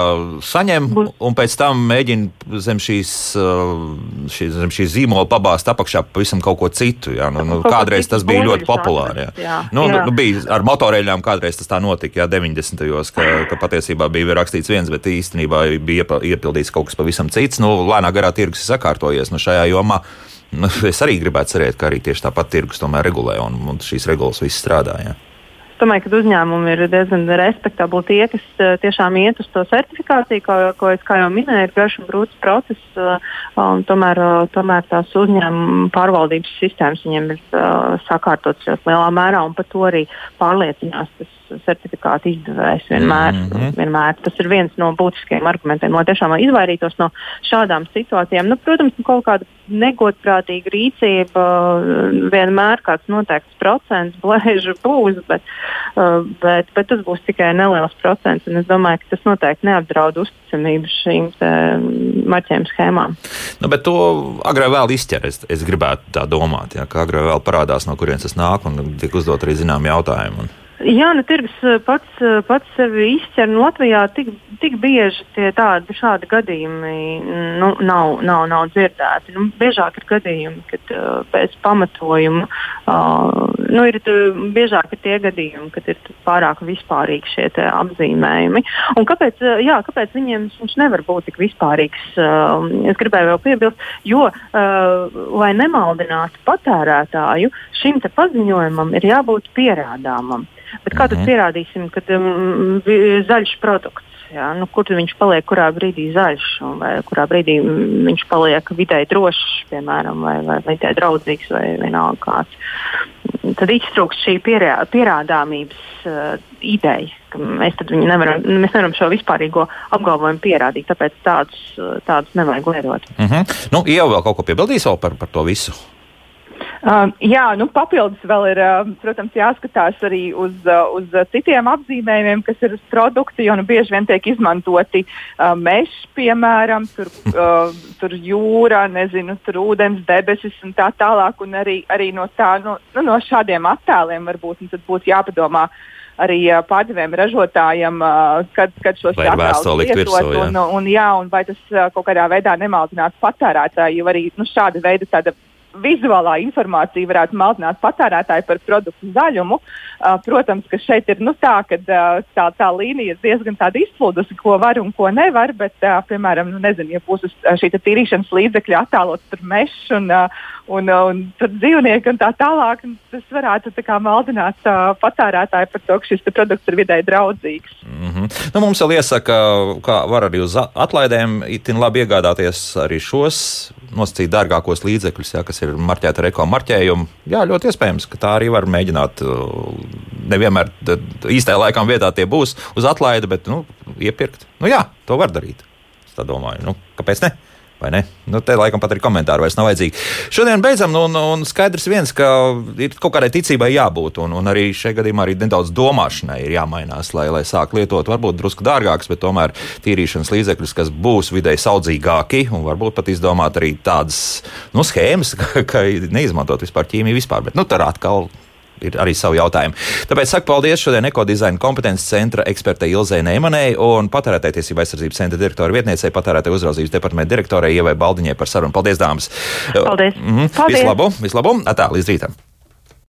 saņem Būs. un pēc tam mēģina zem šīs, uh, šī, zem šīs zīmola pabāzt apakšā pavisam kaut ko citu. Jā. Nu, nu, kādreiz tas bija ļoti populāri. Jā. Jā. Nu, jā. Nu, bija ar motoreļām kādreiz tas tā notika, jā, 90. gados, ka, ka patiesībā bija rakstīts viens, bet īstenībā bija iepildīts kaut kas pavisam cits. Nu, lēnā garā tirgus ir sakārtojies nu, šajā jomā. Nu, es arī gribētu cerēt, ka arī tieši tāpat tirgus tomēr regulē un, un šīs regulas viss strādā. Jā. Es domāju, ka uzņēmumi ir diezgan respektabli tie, kas uh, tiešām iet uz to certifikāciju, ko, ko es kā jau minēju, ir garš un grūts process. Uh, un tomēr, uh, tomēr tās uzņēmuma pārvaldības sistēmas viņiem ir sakārtotas ļoti lielā mērā, un par to arī pārliecinās tas certifikāta izdevējs vienmēr, mm -hmm. vienmēr. Tas ir viens no būtiskiem argumentiem, lai tiešām izvairītos no šādām situācijām. Nu, protams, kaut kāda negodprātīga rīcība vienmēr kāds noteikts procents blēžu būs, bet, uh, bet, bet tas būs tikai neliels procents. Es domāju, ka tas noteikti neapdraud uzticamību šīm marķējuma schēmām. Nu, bet to agrāk vēl izķer. Es, es gribētu tā domāt, ja, ka agrāk vēl parādās, no kurienes tas nāk un tiek uzdot arī zinām jautājumu. Un... Jā, nu, tirgus eh, pats, eh, pats sevi izķer. Nu, Latvijā tik, tik bieži tie tādi šādi gadījumi nu, nav, nav, nav dzirdēti. Nu, biežāk ir gadījumi, kad uh, pēc pamatojuma uh, nu, ir biežāk ir tie gadījumi, kad ir pārāk vispārīgi šie apzīmējumi. Un kāpēc, jā, kāpēc viņiem viņš nevar būt tik vispārīgs? Uh, es gribēju vēl piebilst, jo, uh, lai nemaldinātu patērētāju, šim paziņojumam ir jābūt pierādāmam. Bet kā tad mhm. pierādīsim, ka um, zaļš produkts? Jā, nu, kur viņš paliek, kurā brīdī zaļš, vai kurā brīdī viņš paliek vidēji drošs, piemēram, vai, vai vidēji draudzīgs, vai vienalga kāds. tad iztrūkst šī pierā, pierādāmības uh, ideja, ka mēs nevaram, mēs nevaram šo vispārīgo apgalvojumu pierādīt, tāpēc tādus, tādus nevajag lietot. Uh -huh. Nu, Ieva vēl kaut ko piebildīs par, par to visu? Um, jā, nu, papildus vēl ir, uh, protams, jāskatās arī uz, uh, uz citiem apzīmējumiem, kas ir uz produkta, jo nu, bieži vien tiek izmantoti uh, meži, piemēram, tur, uh, tur jūra, nezinu, tur ūdens debesis un tā tālāk. Un arī, arī no, tā, no, nu, no šādiem attēliem varbūt būtu jāpadomā arī uh, pārdevēm ražotājiem, uh, kad, kad šos attēlus lietot. Un, un, un, jā, un vai tas uh, kaut kādā veidā nemaldinātu patērētāju, jo arī nu, šāda veida tāda vizuālā informācija varētu maldināt patērētāju par produktu zaļumu. Uh, protams, ka šeit ir nu, tā, ka uh, tā, tā līnija ir diezgan izplūdusi, ko var un ko nevar. Bet, uh, piemēram, nu, nezinu, ja būs šī tīrīšanas līdzekļa attēlots mežs un, uh, un, uh, un tur dzīvnieki un tā tālāk, tas varētu tā kā, maldināt uh, patērētāju par to, ka šis produkts ir vidē draudzīgs. Mm -hmm. nu, mums vēl iesaka, ka var arī uz atlaidēm itin labi iegādāties arī šos nosacīt dārgākos līdzekļus, ja, kas ir marķēti ar ekomarķējumu. Jā, ļoti iespējams, ka tā arī var mēģināt. Uh, nevienmēr īstajā laikā vietā tie būs uz atlaidi, bet nu, iepirkt. Nu, jā, to var darīt. Es domāju, nu, kāpēc ne? Vai ne? Nu, te laikam pat arī komentāri vairs nav vajadzīgi. Šodien beidzam, un, un skaidrs viens, ka ir kaut kādai ticībai jābūt, un, un arī šajā gadījumā arī nedaudz domāšanai ir jāmainās, lai, lai sāk lietot varbūt drusku dārgākus, bet tomēr tīrīšanas līdzekļus, kas būs videi saudzīgāki, un varbūt pat izdomāt arī tādas nu, schēmas, ka, ka neizmantot vispār ķīmiju vispār. Bet nu, tur atkal ir arī savi jautājumi. Tāpēc saku paldies šodien ekodizaina kompetences centra ekspertei Ilzai Neimanai un patērētāju tiesību aizsardzības centra direktora vietniecei, patērētāju uzraudzības departamenta direktorai Ievai Baldiņai par sarunu. Paldies, dāmas! Paldies! Mm -hmm. Paldies. Visu labu! Visu labu! Atā, līdz rītam!